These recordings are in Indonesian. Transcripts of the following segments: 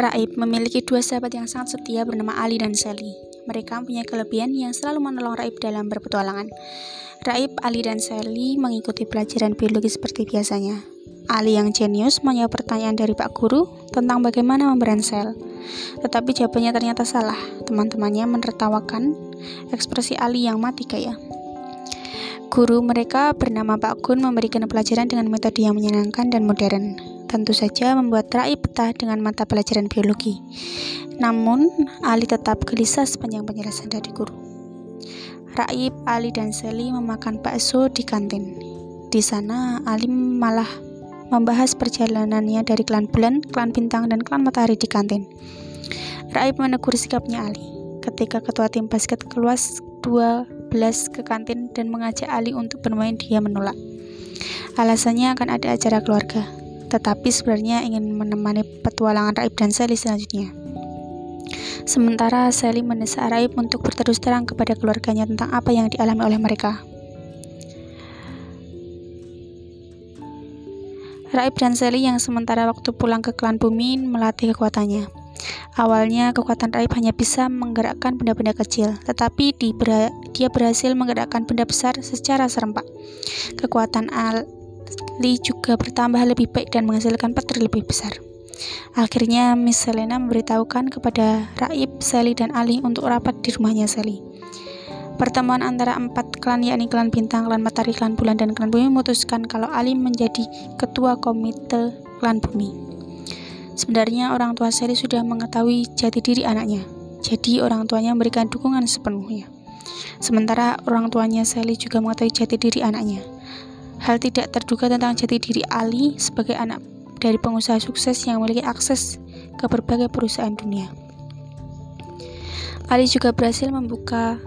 Raib memiliki dua sahabat yang sangat setia bernama Ali dan Sally. Mereka mempunyai kelebihan yang selalu menolong Raib dalam berpetualangan. Raib, Ali, dan Sally mengikuti pelajaran biologi seperti biasanya. Ali yang jenius menjawab pertanyaan dari Pak Guru tentang bagaimana memberikan sel. Tetapi jawabannya ternyata salah. Teman-temannya menertawakan ekspresi Ali yang mati gaya. Guru mereka bernama Pak Gun memberikan pelajaran dengan metode yang menyenangkan dan modern. Tentu saja membuat Rai betah dengan mata pelajaran biologi. Namun, Ali tetap gelisah sepanjang penjelasan dari guru. Raib, Ali, dan Sally memakan bakso di kantin. Di sana, Ali malah membahas perjalanannya dari klan bulan, klan bintang, dan klan matahari di kantin. Raib menegur sikapnya Ali. Ketika ketua tim basket keluas 12 ke kantin dan mengajak Ali untuk bermain, dia menolak. Alasannya akan ada acara keluarga, tetapi sebenarnya ingin menemani petualangan Raib dan Sally selanjutnya. Sementara Sally mendesak Raib untuk berterus terang kepada keluarganya tentang apa yang dialami oleh mereka. Raib dan Sally yang sementara waktu pulang ke klan bumi melatih kekuatannya. Awalnya kekuatan Raib hanya bisa menggerakkan benda-benda kecil, tetapi dia berhasil menggerakkan benda besar secara serempak. Kekuatan Ali juga bertambah lebih baik dan menghasilkan petir lebih besar. Akhirnya Miss Selena memberitahukan kepada Raib, Sally, dan Ali untuk rapat di rumahnya Sally. Pertemuan antara empat klan yakni klan bintang, klan matahari, klan bulan, dan klan bumi memutuskan kalau Ali menjadi ketua komite klan bumi. Sebenarnya orang tua Sally sudah mengetahui jati diri anaknya, jadi orang tuanya memberikan dukungan sepenuhnya. Sementara orang tuanya Sally juga mengetahui jati diri anaknya. Hal tidak terduga tentang jati diri Ali sebagai anak dari pengusaha sukses yang memiliki akses ke berbagai perusahaan dunia. Ali juga berhasil membuka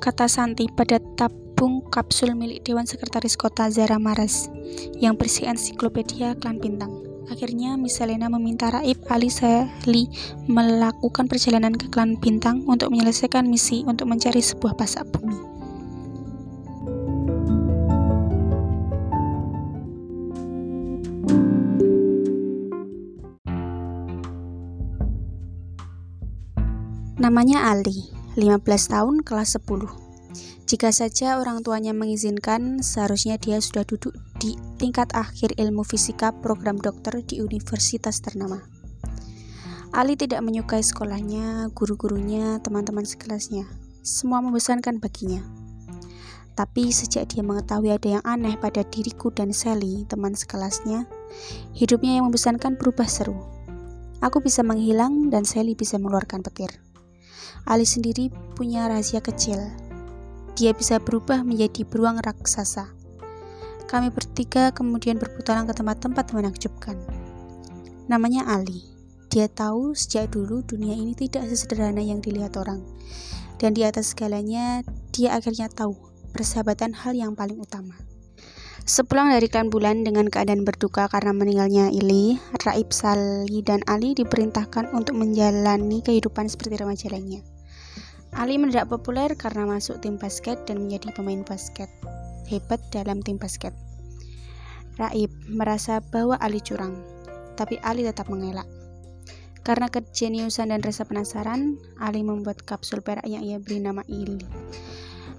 kata Santi pada tabung kapsul milik Dewan Sekretaris Kota Zara Maras yang berisi ensiklopedia klan bintang. Akhirnya Misalena meminta Raib Ali Sali melakukan perjalanan ke klan bintang untuk menyelesaikan misi untuk mencari sebuah pasak bumi. Namanya Ali, 15 tahun, kelas 10. Jika saja orang tuanya mengizinkan, seharusnya dia sudah duduk di tingkat akhir ilmu fisika program dokter di universitas ternama. Ali tidak menyukai sekolahnya, guru-gurunya, teman-teman sekelasnya. Semua membosankan baginya. Tapi sejak dia mengetahui ada yang aneh pada diriku dan Sally, teman sekelasnya, hidupnya yang membosankan berubah seru. Aku bisa menghilang dan Sally bisa mengeluarkan petir. Ali sendiri punya rahasia kecil. Dia bisa berubah menjadi beruang raksasa. Kami bertiga kemudian berputaran ke tempat-tempat menakjubkan. Namanya Ali. Dia tahu sejak dulu dunia ini tidak sesederhana yang dilihat orang. Dan di atas segalanya, dia akhirnya tahu persahabatan hal yang paling utama. Sepulang dari klan bulan dengan keadaan berduka karena meninggalnya Ili, Raib Sali dan Ali diperintahkan untuk menjalani kehidupan seperti remaja lainnya. Ali mendadak populer karena masuk tim basket dan menjadi pemain basket hebat dalam tim basket. Raib merasa bahwa Ali curang, tapi Ali tetap mengelak. Karena kejeniusan dan rasa penasaran, Ali membuat kapsul perak yang ia beri nama Ili.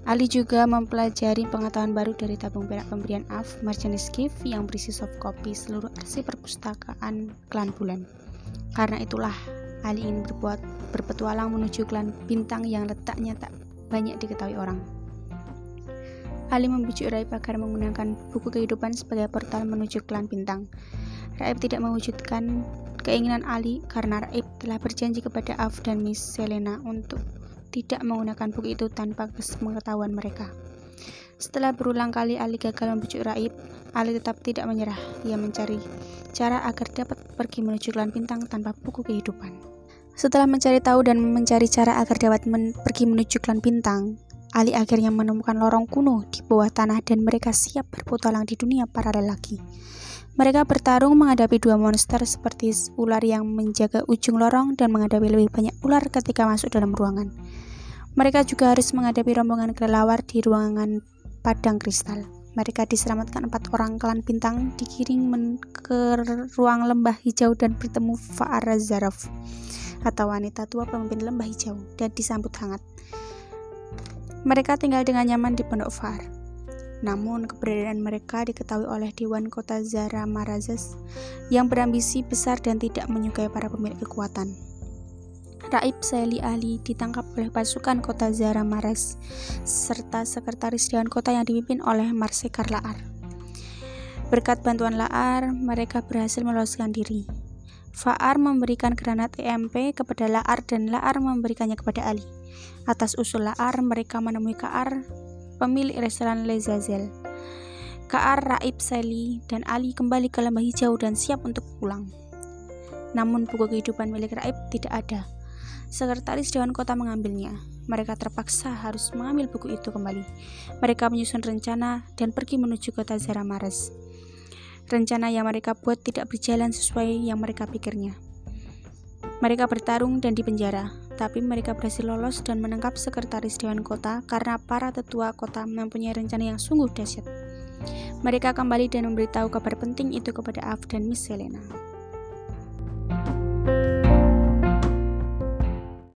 Ali juga mempelajari pengetahuan baru dari tabung perak pemberian AF Merchandise Gift yang berisi soft copy seluruh arsip perpustakaan klan bulan. Karena itulah Ali ingin berbuat berpetualang menuju klan bintang yang letaknya tak banyak diketahui orang. Ali membujuk Raib agar menggunakan buku kehidupan sebagai portal menuju klan bintang. Raib tidak mewujudkan keinginan Ali karena Raib telah berjanji kepada Af dan Miss Selena untuk tidak menggunakan buku itu tanpa pengetahuan mereka. Setelah berulang kali Ali gagal membujuk Raib, Ali tetap tidak menyerah. Ia mencari cara agar dapat pergi menuju klan bintang tanpa buku kehidupan. Setelah mencari tahu dan mencari cara agar dapat men pergi menuju klan bintang, Ali akhirnya menemukan lorong kuno di bawah tanah dan mereka siap berpetualang di dunia para lelaki. Mereka bertarung menghadapi dua monster seperti ular yang menjaga ujung lorong dan menghadapi lebih banyak ular ketika masuk dalam ruangan. Mereka juga harus menghadapi rombongan kelelawar di ruangan padang kristal. Mereka diselamatkan empat orang klan bintang dikiring ke ruang lembah hijau dan bertemu Fa'ara Zaraf atau wanita tua pemimpin lembah hijau dan disambut hangat. Mereka tinggal dengan nyaman di pondok Far. Namun keberadaan mereka diketahui oleh Dewan Kota Zara Marazes yang berambisi besar dan tidak menyukai para pemilik kekuatan. Raib Saili Ali ditangkap oleh pasukan kota Zara Mares serta sekretaris Dewan Kota yang dipimpin oleh Marsekar Laar. Berkat bantuan Laar, mereka berhasil meloloskan diri. Faar memberikan granat EMP kepada Laar dan Laar memberikannya kepada Ali. Atas usul Laar, mereka menemui Kaar, pemilik restoran Lezazel. Kaar, Raib Seli, dan Ali kembali ke lembah hijau dan siap untuk pulang. Namun buku kehidupan milik Raib tidak ada. Sekretaris Dewan Kota mengambilnya. Mereka terpaksa harus mengambil buku itu kembali. Mereka menyusun rencana dan pergi menuju kota Zaramares. Rencana yang mereka buat tidak berjalan sesuai yang mereka pikirnya. Mereka bertarung dan dipenjara, tapi mereka berhasil lolos dan menangkap sekretaris Dewan Kota karena para tetua kota mempunyai rencana yang sungguh dahsyat. Mereka kembali dan memberitahu kabar penting itu kepada Af dan Miss Selena.